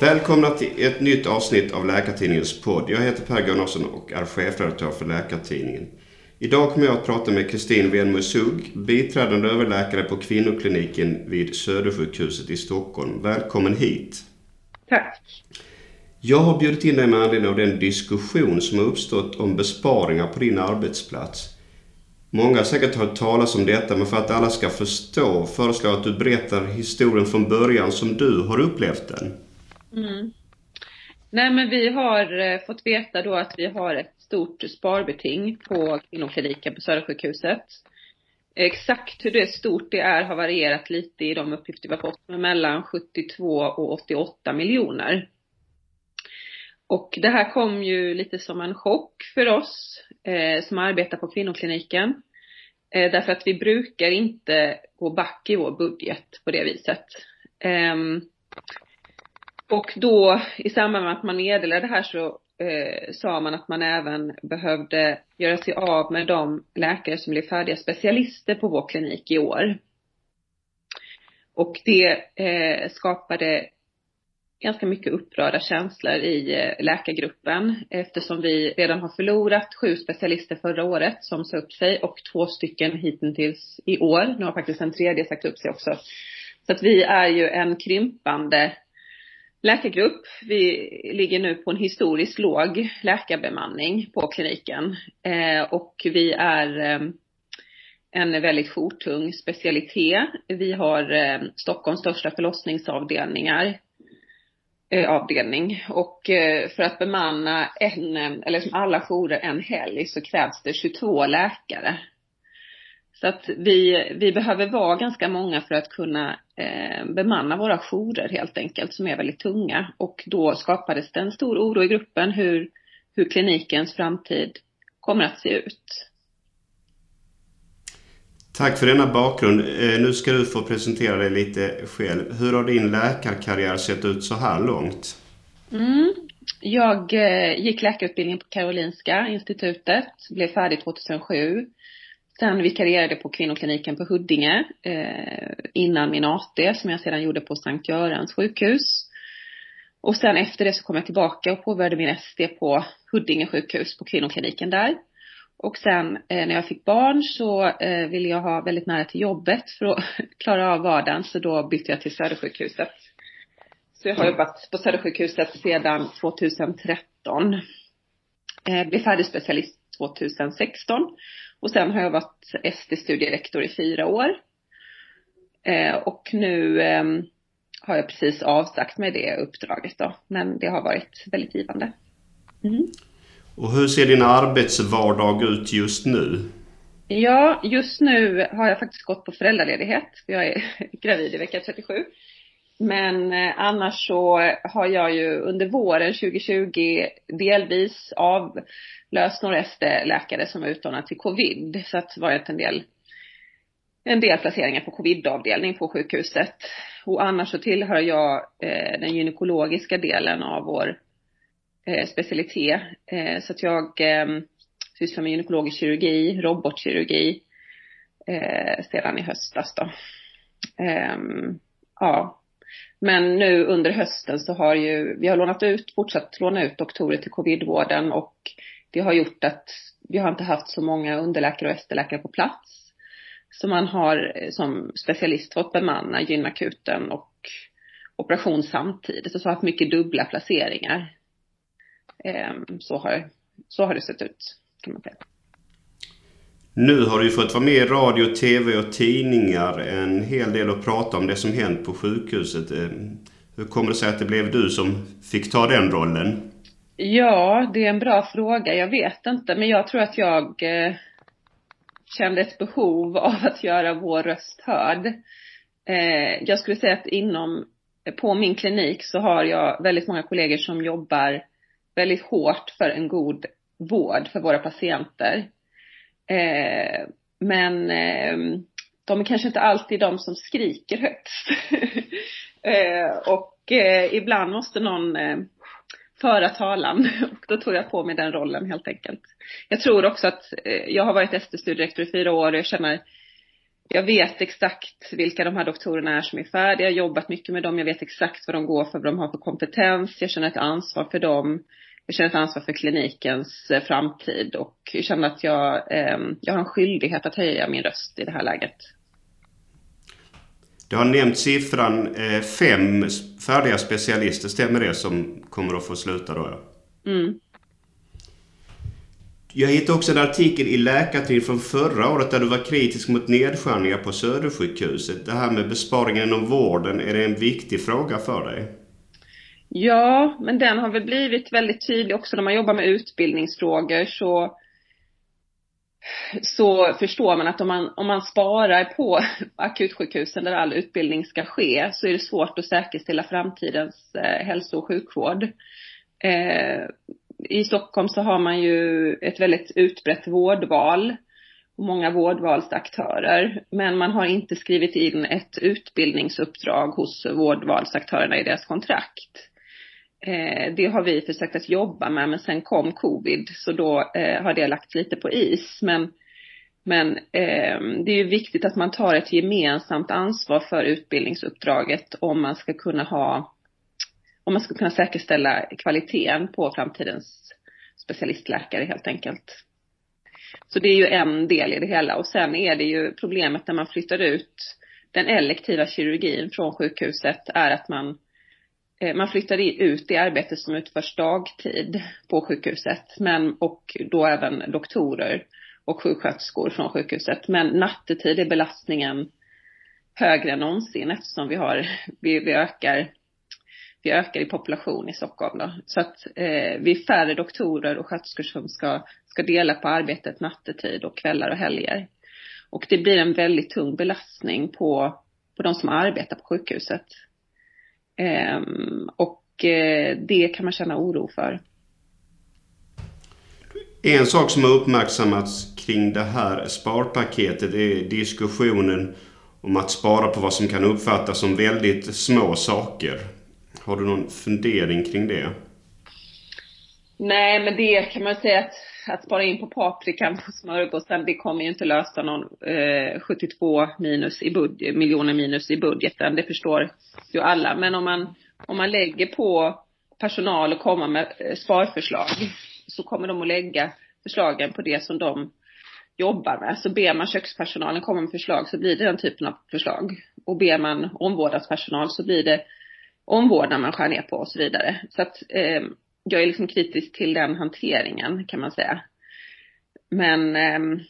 Välkomna till ett nytt avsnitt av Läkartidningens podd. Jag heter Per Gunnarsson och är chefredaktör för Läkartidningen. Idag kommer jag att prata med Kristin Wenmo Sugg, biträdande överläkare på kvinnokliniken vid Södersjukhuset i Stockholm. Välkommen hit! Tack! Jag har bjudit in dig med anledning av den diskussion som har uppstått om besparingar på din arbetsplats. Många har säkert hört talas om detta, men för att alla ska förstå föreslår jag att du berättar historien från början som du har upplevt den. Mm. Nej men vi har eh, fått veta då att vi har ett stort sparbeting på kvinnokliniken på Södersjukhuset. Exakt hur det stort det är har varierat lite i de uppgifter vi har fått, men mellan 72 och 88 miljoner. Och det här kom ju lite som en chock för oss eh, som arbetar på kvinnokliniken. Eh, därför att vi brukar inte gå back i vår budget på det viset. Eh, och då i samband med att man meddelade det här så eh, sa man att man även behövde göra sig av med de läkare som blev färdiga specialister på vår klinik i år. Och det eh, skapade ganska mycket upprörda känslor i eh, läkargruppen eftersom vi redan har förlorat sju specialister förra året som sa upp sig och två stycken hittills i år. Nu har faktiskt en tredje sagt upp sig också. Så att vi är ju en krympande läkargrupp. Vi ligger nu på en historiskt låg läkarbemanning på kliniken eh, och vi är eh, en väldigt jourtung specialitet. Vi har eh, Stockholms största förlossningsavdelningar eh, avdelning och eh, för att bemanna en, eller som alla jourer en helg så krävs det 22 läkare. Så att vi, vi behöver vara ganska många för att kunna eh, bemanna våra jourer helt enkelt som är väldigt tunga och då skapades det en stor oro i gruppen hur, hur klinikens framtid kommer att se ut. Tack för denna bakgrund. Eh, nu ska du få presentera dig lite själv. Hur har din läkarkarriär sett ut så här långt? Mm. Jag eh, gick läkarutbildningen på Karolinska institutet, blev färdig 2007. Sen vikarierade jag på kvinnokliniken på Huddinge eh, innan min AT som jag sedan gjorde på Sankt Görans sjukhus. Och sen efter det så kom jag tillbaka och påbörjade min ST på Huddinge sjukhus på kvinnokliniken där. Och sen eh, när jag fick barn så eh, ville jag ha väldigt nära till jobbet för att klara av vardagen så då bytte jag till Södersjukhuset. Så jag har jobbat på Södersjukhuset sedan 2013. Eh, blev färdig specialist 2016 och sen har jag varit ST-studierektor i fyra år. Eh, och nu eh, har jag precis avsagt mig det uppdraget då. Men det har varit väldigt givande. Mm. Och hur ser din arbetsvardag ut just nu? Ja, just nu har jag faktiskt gått på föräldraledighet. Jag är gravid i vecka 37. Men eh, annars så har jag ju under våren 2020 delvis avlöst några ST-läkare som var utlånade till covid. Så att det varit en del, en del placeringar på covidavdelning på sjukhuset. Och annars så tillhör jag eh, den gynekologiska delen av vår eh, specialitet. Eh, så att jag eh, sysslar med gynekologisk kirurgi, robotkirurgi eh, sedan i höstas då. Ehm, ja, men nu under hösten så har ju, vi har lånat ut, fortsatt låna ut doktorer till covidvården och det har gjort att vi har inte haft så många underläkare och ST-läkare på plats. Så man har eh, som specialist fått bemanna gynakuten och operation samtidigt och så har haft mycket dubbla placeringar. Ehm, så har, så har det sett ut kan man säga. Nu har du fått vara med i radio, tv och tidningar en hel del och prata om det som hänt på sjukhuset. Eh, hur kommer det sig att det blev du som fick ta den rollen? Ja, det är en bra fråga. Jag vet inte, men jag tror att jag eh, kände ett behov av att göra vår röst hörd. Eh, jag skulle säga att inom, på min klinik så har jag väldigt många kollegor som jobbar väldigt hårt för en god vård för våra patienter. Eh, men eh, de är kanske inte alltid de som skriker högst. eh, och eh, ibland måste någon eh, föra talan och då tog jag på mig den rollen helt enkelt. Jag tror också att eh, jag har varit ST-studierektor i fyra år och jag känner jag vet exakt vilka de här doktorerna är som är färdiga. Jag har jobbat mycket med dem. Jag vet exakt vad de går för, vad de har för kompetens. Jag känner ett ansvar för dem. Jag känner ett ansvar för klinikens eh, framtid och känner att jag, eh, jag har en skyldighet att höja min röst i det här läget. Du har nämnt siffran eh, fem färdiga specialister, stämmer det, som kommer att få sluta då? Mm. Jag hittade också en artikel i Läkartid från förra året där du var kritisk mot nedskärningar på Södersjukhuset. Det här med besparingen inom vården, är det en viktig fråga för dig? Ja, men den har väl blivit väldigt tydlig också när man jobbar med utbildningsfrågor så så förstår man att om man, om man sparar på akutsjukhusen där all utbildning ska ske så är det svårt att säkerställa framtidens eh, hälso och sjukvård. Eh, I Stockholm så har man ju ett väldigt utbrett vårdval och många vårdvalsaktörer. Men man har inte skrivit in ett utbildningsuppdrag hos vårdvalsaktörerna i deras kontrakt. Eh, det har vi försökt att jobba med men sen kom covid så då eh, har det lagts lite på is. Men, men eh, det är ju viktigt att man tar ett gemensamt ansvar för utbildningsuppdraget om man ska kunna ha, om man ska kunna säkerställa kvaliteten på framtidens specialistläkare helt enkelt. Så det är ju en del i det hela och sen är det ju problemet när man flyttar ut den elektiva kirurgin från sjukhuset är att man Eh, Eh, man flyttar ut det arbete som utförs dagtid på sjukhuset, men och då även doktorer och sjuksköterskor från sjukhuset. Men nattetid är belastningen högre än någonsin eftersom vi har, vi, vi ökar vi ökar i population i Stockholm då. Så att eh, vi är färre doktorer och sköterskor som ska, ska dela på arbetet nattetid och kvällar och helger. Och det blir en väldigt tung belastning på, på de som arbetar på sjukhuset. Ehm, och eh, det kan man känna oro för. En sak som har uppmärksammats kring det här sparpaketet är diskussionen om att spara på vad som kan uppfattas som väldigt små saker. Har du någon fundering kring det? Nej, men det kan man säga att, att spara in på paprikan på smörgåsen, det kommer ju inte lösa någon eh, 72 minus i budget, miljoner minus i budgeten. Det förstår ju alla. Men om man, om man lägger på personal och kommer med eh, sparförslag så kommer de att lägga förslagen på det som de jobbar med. Så ber man kökspersonalen komma med förslag så blir det den typen av förslag. Och ber man omvårdnadspersonal så blir det omvårdnad man skär ner på och så vidare. Så att eh, jag är liksom kritisk till den hanteringen kan man säga. Men eh,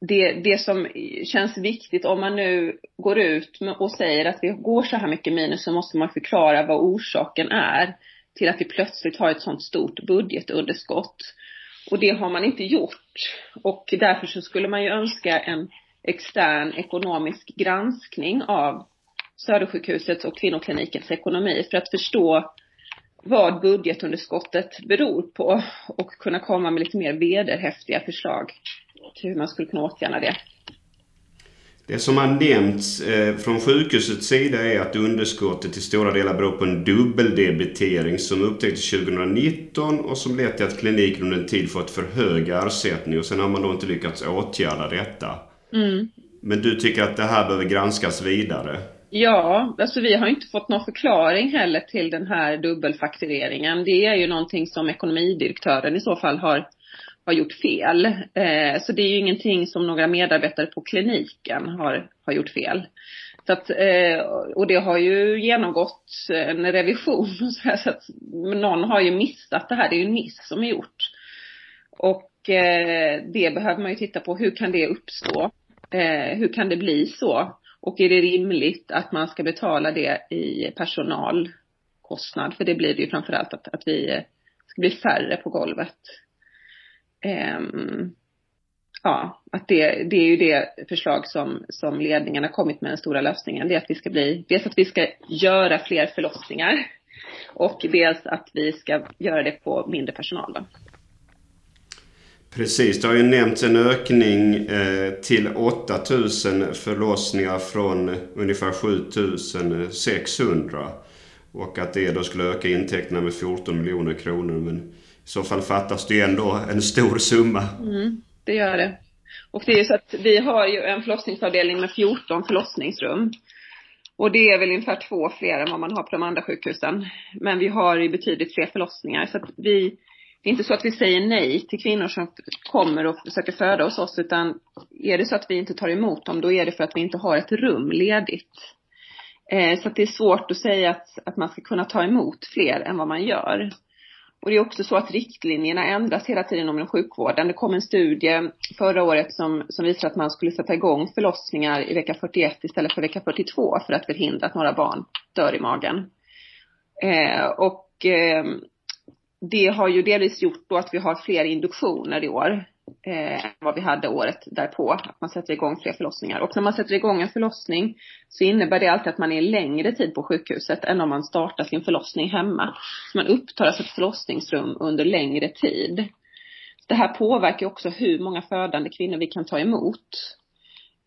det, det som känns viktigt om man nu går ut och säger att vi går så här mycket minus så måste man förklara vad orsaken är till att vi plötsligt har ett sånt stort budgetunderskott. Och det har man inte gjort. Och därför så skulle man ju önska en extern ekonomisk granskning av Södersjukhusets och kvinnoklinikens ekonomi för att förstå vad budgetunderskottet beror på och kunna komma med lite mer vederhäftiga förslag till hur man skulle kunna åtgärda det. Det som har nämnts eh, från sjukhusets sida är att underskottet till stora delar beror på en dubbeldebitering som upptäcktes 2019 och som lett till att kliniken under en tid fått för hög ersättning och sen har man då inte lyckats åtgärda detta. Mm. Men du tycker att det här behöver granskas vidare? Ja, alltså vi har inte fått någon förklaring heller till den här dubbelfaktureringen. Det är ju någonting som ekonomidirektören i så fall har, har gjort fel. Eh, så det är ju ingenting som några medarbetare på kliniken har, har gjort fel. Så att, eh, och det har ju genomgått en revision så, här, så att någon har ju missat det här. Det är ju en miss som är gjort. Och eh, det behöver man ju titta på. Hur kan det uppstå? Eh, hur kan det bli så? Och är det rimligt att man ska betala det i personalkostnad? För det blir det ju framförallt att, att vi eh, ska bli färre på golvet. Um, ja, att det, det är ju det förslag som, som ledningen har kommit med den stora lösningen. Det är att vi ska bli, dels att vi ska göra fler förlossningar och dels att vi ska göra det på mindre personal. Då. Precis, det har ju nämnts en ökning eh, till 8000 förlossningar från ungefär 7600. Och att det då skulle öka intäkterna med 14 miljoner kronor. Men i så fall fattas det ju ändå en stor summa. Mm, det gör det. Och det är ju så att vi har ju en förlossningsavdelning med 14 förlossningsrum. Och det är väl ungefär två fler än vad man har på de andra sjukhusen. Men vi har ju betydligt fler förlossningar. Så att vi, det är inte så att vi säger nej till kvinnor som kommer och försöker föda hos oss, utan är det så att vi inte tar emot dem, då är det för att vi inte har ett rum ledigt. Eh, så att det är svårt att säga att, att man ska kunna ta emot fler än vad man gör. Och det är också så att riktlinjerna ändras hela tiden inom sjukvården. Det kom en studie förra året som, som visar att man skulle sätta igång förlossningar i vecka 41 istället för vecka 42 för att förhindra att några barn dör i magen. Eh, och eh, det har ju delvis gjort då att vi har fler induktioner i år eh, vad vi hade året därpå. Att man sätter igång fler förlossningar. Och när man sätter igång en förlossning så innebär det alltid att man är längre tid på sjukhuset än om man startar sin förlossning hemma. Så man upptar alltså ett förlossningsrum under längre tid. Det här påverkar också hur många födande kvinnor vi kan ta emot.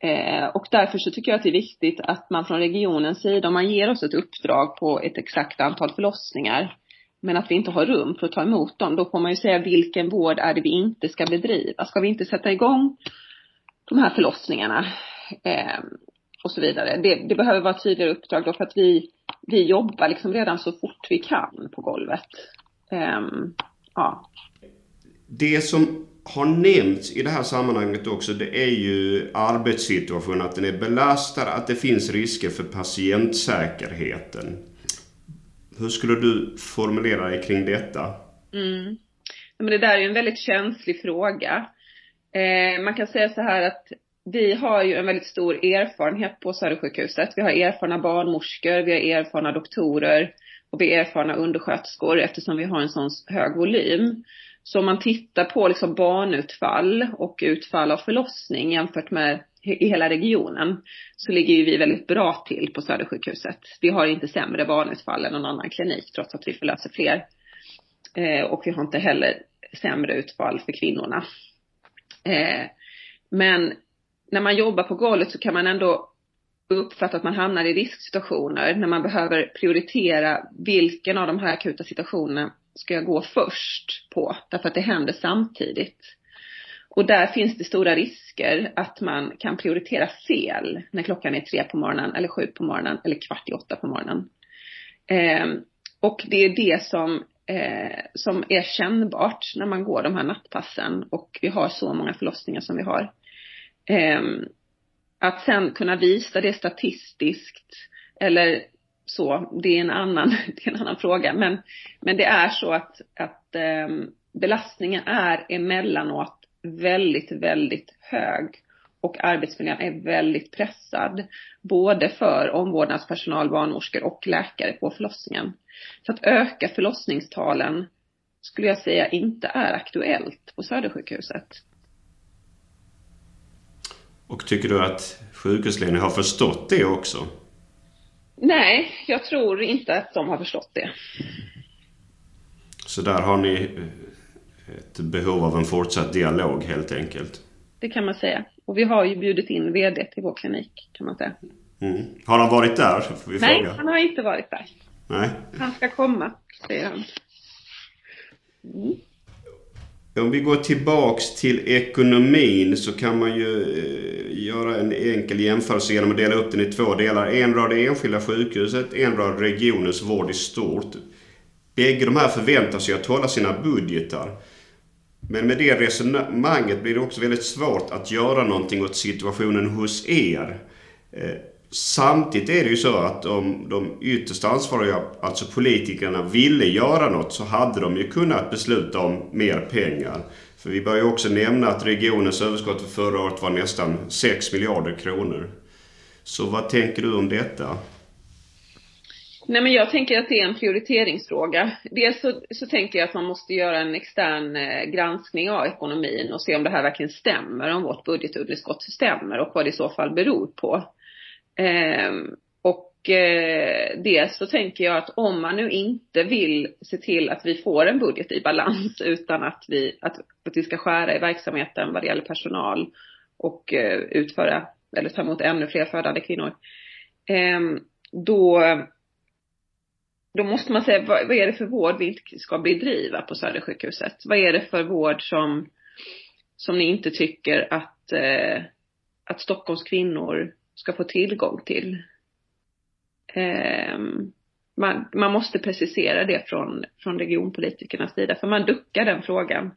Eh, och därför så tycker jag att det är viktigt att man från regionens sida, om man ger oss ett uppdrag på ett exakt antal förlossningar, men att vi inte har rum för att ta emot dem, då får man ju säga vilken vård är det vi inte ska bedriva? Ska vi inte sätta igång de här förlossningarna? Eh, och så vidare. Det, det, behöver vara tydligare uppdrag då för att vi, vi jobbar liksom redan så fort vi kan på golvet. Eh, ja. Det som har nämnts i det här sammanhanget också, det är ju arbetssituationen, att den är belastad, att det finns risker för patientsäkerheten. Hur skulle du formulera dig kring detta? Mm. Men det där är ju en väldigt känslig fråga. Eh, man kan säga så här att vi har ju en väldigt stor erfarenhet på Södersjukhuset. Vi har erfarna barnmorskor, vi har erfarna doktorer och vi har erfarna undersköterskor eftersom vi har en sån hög volym. Så om man tittar på liksom barnutfall och utfall av förlossning jämfört med i hela regionen så ligger ju vi väldigt bra till på Södersjukhuset. Vi har inte sämre barnutfall än någon annan klinik trots att vi förlöser fler. Eh, och vi har inte heller sämre utfall för kvinnorna. Eh, men när man jobbar på golvet så kan man ändå uppfatta att man hamnar i risksituationer när man behöver prioritera vilken av de här akuta situationerna ska jag gå först på? Därför att det händer samtidigt. Och där finns det stora risker att man kan prioritera fel när klockan är tre på morgonen eller sju på morgonen eller kvart i åtta på morgonen. Eh, och det är det som, eh, som är kännbart när man går de här nattpassen och vi har så många förlossningar som vi har. Eh, att sen kunna visa det statistiskt eller så, det är en annan, det är en annan fråga. Men, men det är så att, att eh, belastningen är emellanåt väldigt, väldigt hög och arbetsmiljön är väldigt pressad. Både för omvårdnadspersonal, barnmorskor och läkare på förlossningen. Så att öka förlossningstalen skulle jag säga inte är aktuellt på Södersjukhuset. Och tycker du att sjukhusledningen har förstått det också? Nej, jag tror inte att de har förstått det. Så där har ni ett behov av en fortsatt dialog helt enkelt? Det kan man säga. Och vi har ju bjudit in VD till vår klinik kan man säga. Mm. Har han varit där? Nej, fråga. han har inte varit där. Nej. Han ska komma, säger han. Mm. Om vi går tillbaks till ekonomin så kan man ju eh, göra en enkel jämförelse genom att dela upp den i två delar. En rad det enskilda sjukhuset, en rad regionens vård i stort. Bägge de här förväntar sig att hålla sina budgetar. Men med det resonemanget blir det också väldigt svårt att göra någonting åt situationen hos er. Eh, samtidigt är det ju så att om de ytterst ansvariga, alltså politikerna, ville göra något så hade de ju kunnat besluta om mer pengar. För vi bör ju också nämna att regionens överskott för förra året var nästan 6 miljarder kronor. Så vad tänker du om detta? Nej men jag tänker att det är en prioriteringsfråga. Dels så, så tänker jag att man måste göra en extern eh, granskning av ekonomin och se om det här verkligen stämmer, om vårt budgetunderskott stämmer och vad det i så fall beror på. Eh, och eh, dels så tänker jag att om man nu inte vill se till att vi får en budget i balans utan att vi, att, att vi ska skära i verksamheten vad det gäller personal och eh, utföra eller ta emot ännu fler födande kvinnor. Ehm, då då måste man säga, vad, vad, är det för vård vi inte ska bedriva på Södersjukhuset? Vad är det för vård som, som ni inte tycker att, eh, att Stockholms kvinnor ska få tillgång till? Eh, man, man måste precisera det från, från regionpolitikernas sida, för man duckar den frågan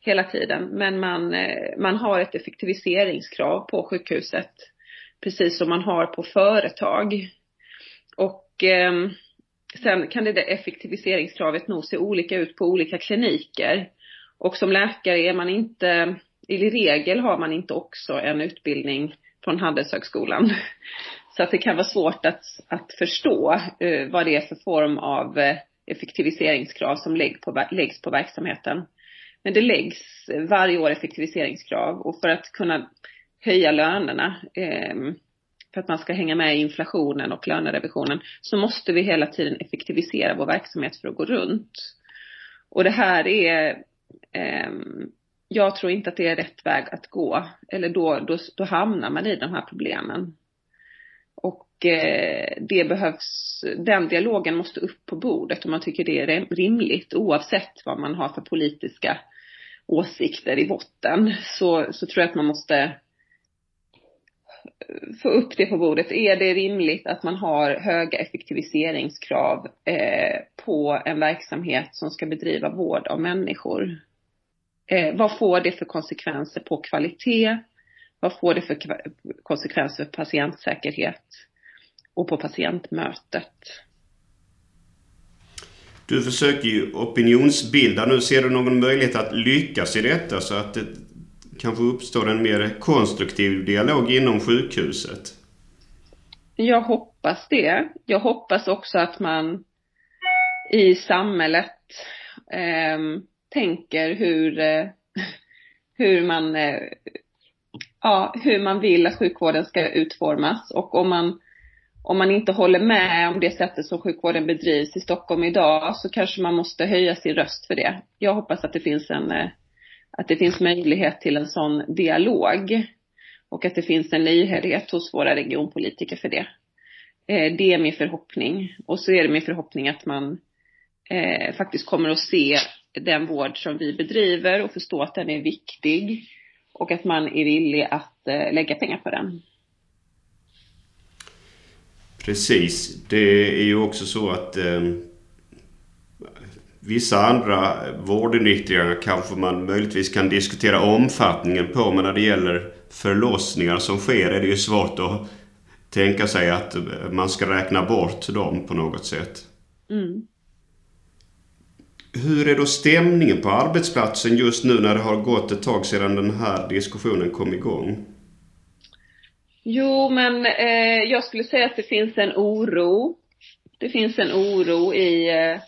hela tiden. Men man, eh, man har ett effektiviseringskrav på sjukhuset, precis som man har på företag. Och eh, sen kan det där effektiviseringskravet nog se olika ut på olika kliniker. Och som läkare är man inte, i regel har man inte också en utbildning från Handelshögskolan. Så att det kan vara svårt att, att förstå eh, vad det är för form av eh, effektiviseringskrav som lägg på, läggs på verksamheten. Men det läggs eh, varje år effektiviseringskrav och för att kunna höja lönerna eh, för att man ska hänga med i inflationen och lönerevisionen så måste vi hela tiden effektivisera vår verksamhet för att gå runt. Och det här är eh, jag tror inte att det är rätt väg att gå. Eller då, då, då hamnar man i de här problemen. Och eh, det behövs, den dialogen måste upp på bordet om man tycker det är rimligt oavsett vad man har för politiska åsikter i botten. Så, så tror jag att man måste få upp det på bordet. Är det rimligt att man har höga effektiviseringskrav eh, på en verksamhet som ska bedriva vård av människor? Eh, vad får det för konsekvenser på kvalitet? Vad får det för konsekvenser för patientsäkerhet och på patientmötet? Du försöker ju opinionsbilda nu. Ser du någon möjlighet att lyckas i detta så att det kanske uppstår en mer konstruktiv dialog inom sjukhuset? Jag hoppas det. Jag hoppas också att man i samhället eh, tänker hur, eh, hur man eh, ja, hur man vill att sjukvården ska utformas och om man om man inte håller med om det sättet som sjukvården bedrivs i Stockholm idag så kanske man måste höja sin röst för det. Jag hoppas att det finns en, eh, att det finns möjlighet till en sån dialog och att det finns en lyhördhet hos våra regionpolitiker för det. Eh, det är min förhoppning och så är det min förhoppning att man eh, faktiskt kommer att se den vård som vi bedriver och förstå att den är viktig och att man är villig att eh, lägga pengar på den. Precis. Det är ju också så att ehm, vissa andra vårdinriktningar kanske man möjligtvis kan diskutera omfattningen på. Men när det gäller förlossningar som sker är det ju svårt att tänka sig att man ska räkna bort dem på något sätt. Mm. Hur är då stämningen på arbetsplatsen just nu när det har gått ett tag sedan den här diskussionen kom igång? Jo, men eh, jag skulle säga att det finns en oro. Det finns en oro i, eh,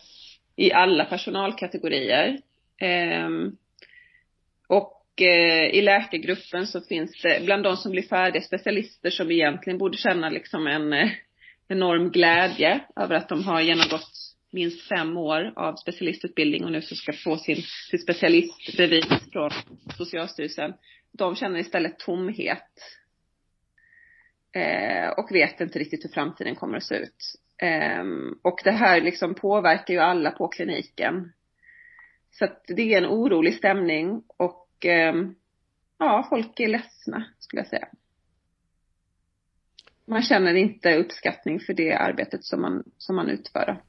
i alla personalkategorier. Ehm, och eh, i läkargruppen så finns det, bland de som blir färdiga specialister som egentligen borde känna liksom en eh, enorm glädje över att de har genomgått minst fem år av specialistutbildning och nu så ska få sin, sin specialistbevis från Socialstyrelsen. De känner istället tomhet. Eh, och vet inte riktigt hur framtiden kommer att se ut. Eh, och det här liksom påverkar ju alla på kliniken. Så att det är en orolig stämning och eh, ja, folk är ledsna skulle jag säga. Man känner inte uppskattning för det arbetet som man, som man utför.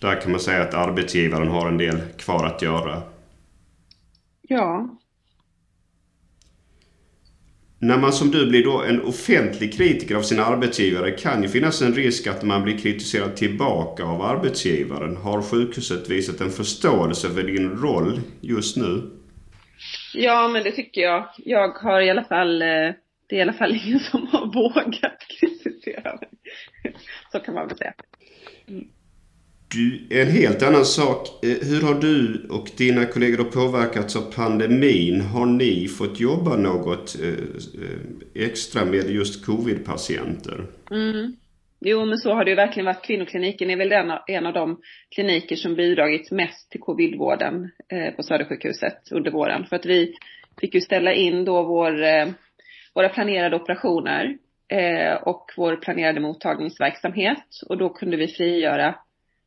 Där kan man säga att arbetsgivaren har en del kvar att göra. Ja. När man som du blir då en offentlig kritiker av sin arbetsgivare kan ju finnas en risk att man blir kritiserad tillbaka av arbetsgivaren. Har sjukhuset visat en förståelse för din roll just nu? Ja, men det tycker jag. Jag har i alla fall, eh, det är i alla fall ingen som har vågat kritisera mig. Så kan man väl säga. Mm. Du, en helt annan sak. Eh, hur har du och dina kollegor påverkats av pandemin? Har ni fått jobba något eh, eh, extra med just covid-patienter? Mm. Jo, men så har det ju verkligen varit. Kvinnokliniken är väl en av, en av de kliniker som bidragit mest till covidvården på Södersjukhuset under våren. För att vi fick ju ställa in då vår, våra planerade operationer och vår planerade mottagningsverksamhet. Och då kunde vi frigöra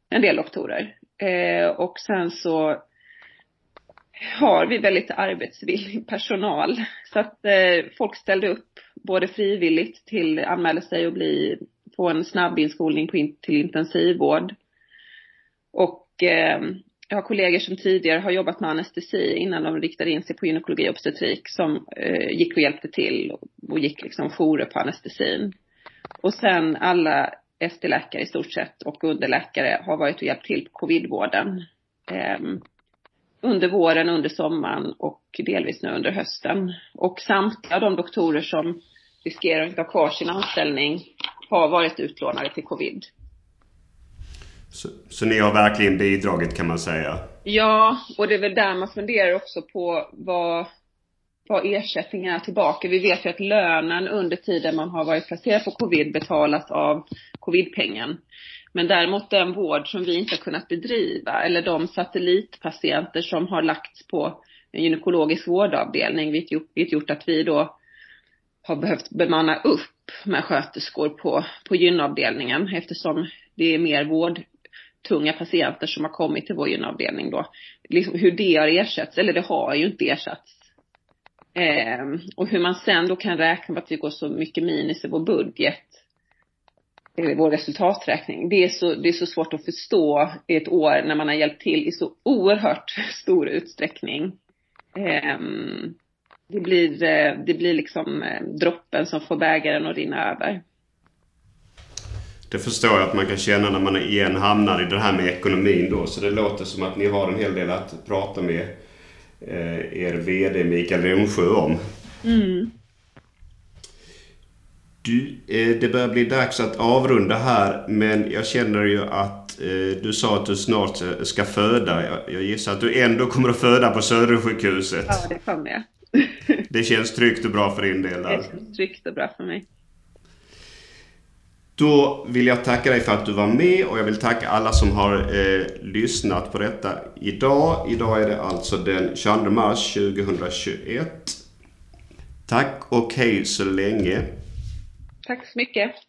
en del doktorer. Eh, och sen så har vi väldigt arbetsvillig personal. Så att eh, folk ställde upp både frivilligt till anmäla sig och bli, få en snabb inskolning på in, till intensivvård. Och eh, jag har kollegor som tidigare har jobbat med anestesi innan de riktade in sig på gynekologi och obstetrik som eh, gick och hjälpte till och, och gick liksom jourer på anestesin. Och sen alla ST-läkare i stort sett och underläkare har varit och hjälpt till på covidvården. Eh, under våren, under sommaren och delvis nu under hösten. Och samtliga de doktorer som riskerar att ha kvar sin anställning har varit utlånade till covid. Så, så ni har verkligen bidragit kan man säga? Ja, och det är väl där man funderar också på vad, vad ersättningen är tillbaka. Vi vet ju att lönen under tiden man har varit placerad på covid betalas av covidpengen. Men däremot den vård som vi inte har kunnat bedriva eller de satellitpatienter som har lagts på en gynekologisk vårdavdelning, vilket gjort att vi då har behövt bemanna upp med sköterskor på, på gynavdelningen eftersom det är mer vårdtunga patienter som har kommit till vår gynavdelning då. Liksom hur det har ersatts, eller det har ju inte ersatts. Eh, och hur man sen då kan räkna med att vi går så mycket minus i vår budget vår resultaträkning. Det är, så, det är så svårt att förstå i ett år när man har hjälpt till i så oerhört stor utsträckning. Um, det blir, eh, det blir liksom eh, droppen som får bägaren att rinna över. Det förstår jag att man kan känna när man igen hamnar i det här med ekonomin då. Så det låter som att ni har en hel del att prata med eh, er VD Mikael Remsjö om. Mm. Du, eh, det börjar bli dags att avrunda här men jag känner ju att eh, du sa att du snart ska föda. Jag, jag gissar att du ändå kommer att föda på Södersjukhuset. Ja, det kommer jag. det känns tryggt och bra för din del där. Det känns tryggt och bra för mig. Då vill jag tacka dig för att du var med och jag vill tacka alla som har eh, lyssnat på detta idag. Idag är det alltså den 22 mars 2021. Tack och hej så länge. Tack så mycket.